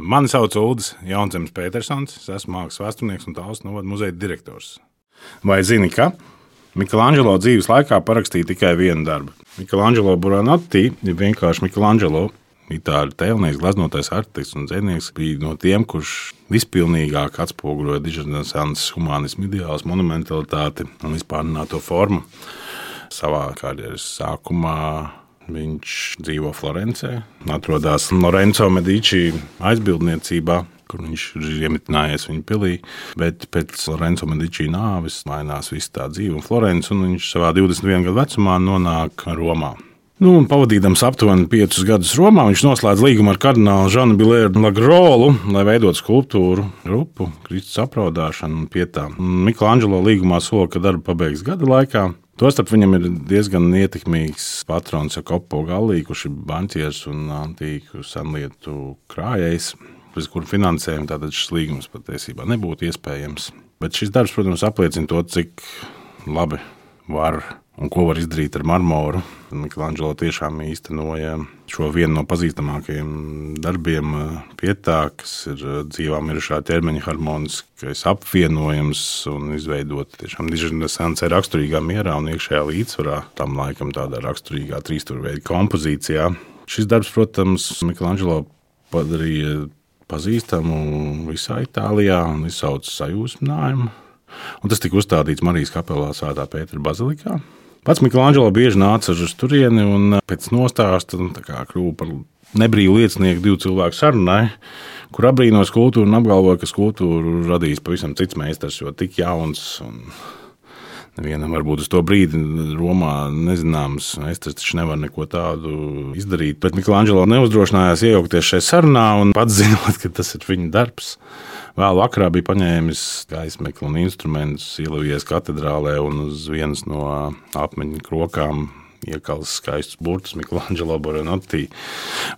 Mani sauc Ulris Jaunzems Petersons, es esmu mākslas vēsturnieks un tālāk novada muzeja direktors. Vai zini, ka Mikelāņģelo dzīves laikā parakstīja tikai vienu darbu? Mikelāņģelo Buranati ir vienkārši Mikelāņģelo. Itāļu tēlnieks, gleznotais arhitekts un dzinieks bija no tiem, kurš vispilnīgāk atspoguļoja dižanācijas humanismu ideālus, monumentalitāti un vispārināto formu. Savā karjeras sākumā Viņš dzīvo Florencē, atrodas Lorenzo Medici aizbildniecībā, kur viņš ir iemitinājies viņa pilī. Bet pēc Lorenzo Medici nāves mainās viss tā dzīve Florence, un viņš savā 21 gadu vecumā nonāk Romā. Nu, pavadījams aptuveni piecus gadus Romā, viņš noslēdz līgumu ar kardinālu Žanu Bilēru Lagrolu, lai veidotu skulptūru grupu, Kristus apraudāšanu un pietā. Miklāņģelo līgumā sola, ka darbu pabeigs gada laikā. Tostarp viņam ir diezgan ietekmīgs patrons Jakopo Galī, kurš ir banķieris un antīku senlietu krājējs, bez kura finansējuma tātad šis līgums patiesībā nebūtu iespējams. Bet šis darbs, protams, apliecina to, cik labi var un ko var izdarīt ar marmoru. Miklāņģelo tiešām īstenoja šo vienu no pazīstamākajiem darbiem pie tā, kas ir dzīvā mirušā ķermeņa harmoniskais apvienojums un izveidot tiešām dižanescence raksturīgā mierā un iekšējā līdzsvarā, tam laikam tādā raksturīgā trīsturveida kompozīcijā. Šis darbs, protams, Miklāņģelo padarīja pazīstamu visā Itālijā un izsauca sajūsminājumu. Un tas tika uzstādīts Marijas kapelā Svētā Pētera bazilikā. Pats Miklāņģelo bieži nāca uz turieni un pēc nostāsta nu, kļuva par nebrīvu liecinieku divu cilvēku sarunai, kur apbrīnoja skulptūru un apgalvoja, ka skulptūru radījis pavisam cits meistars, jo tik jauns. Nevienam varbūt uz to brīdi Romā nezināms, es taču nevaru neko tādu izdarīt. Bet Miklāņģelo neuzdrošinājās iejaukties šajā sarunā un pats zinot, ka tas ir viņa darbs. Vēl vakarā bija paņēmis gaismekli un instrumentus, ielavies katedrālē un uz vienas no apmeņa krokām iekals skaistus burtus Miklāņģelo Borenotī.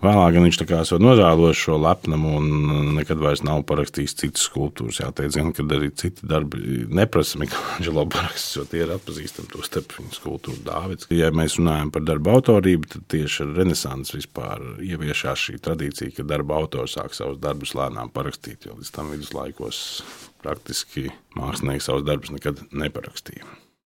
Vēlāk viņš tā kā esot nožēlojis šo lepnumu un nekad vairs nav parakstījis citas skulptūras. Jāteic, gan, ka arī citi darbi neprasa Miklāņģelo paraksts, jo tie ir atpazīstami to starp viņa skulptūru Dāvids. Ja mēs runājam par darbu autorību, tad tieši ar renesans vispār ieviešās šī tradīcija, ka darba autors sāk savus darbus lēnām parakstīt, jo līdz tam viduslaikos praktiski mākslinieks savus darbus nekad neparakstīja.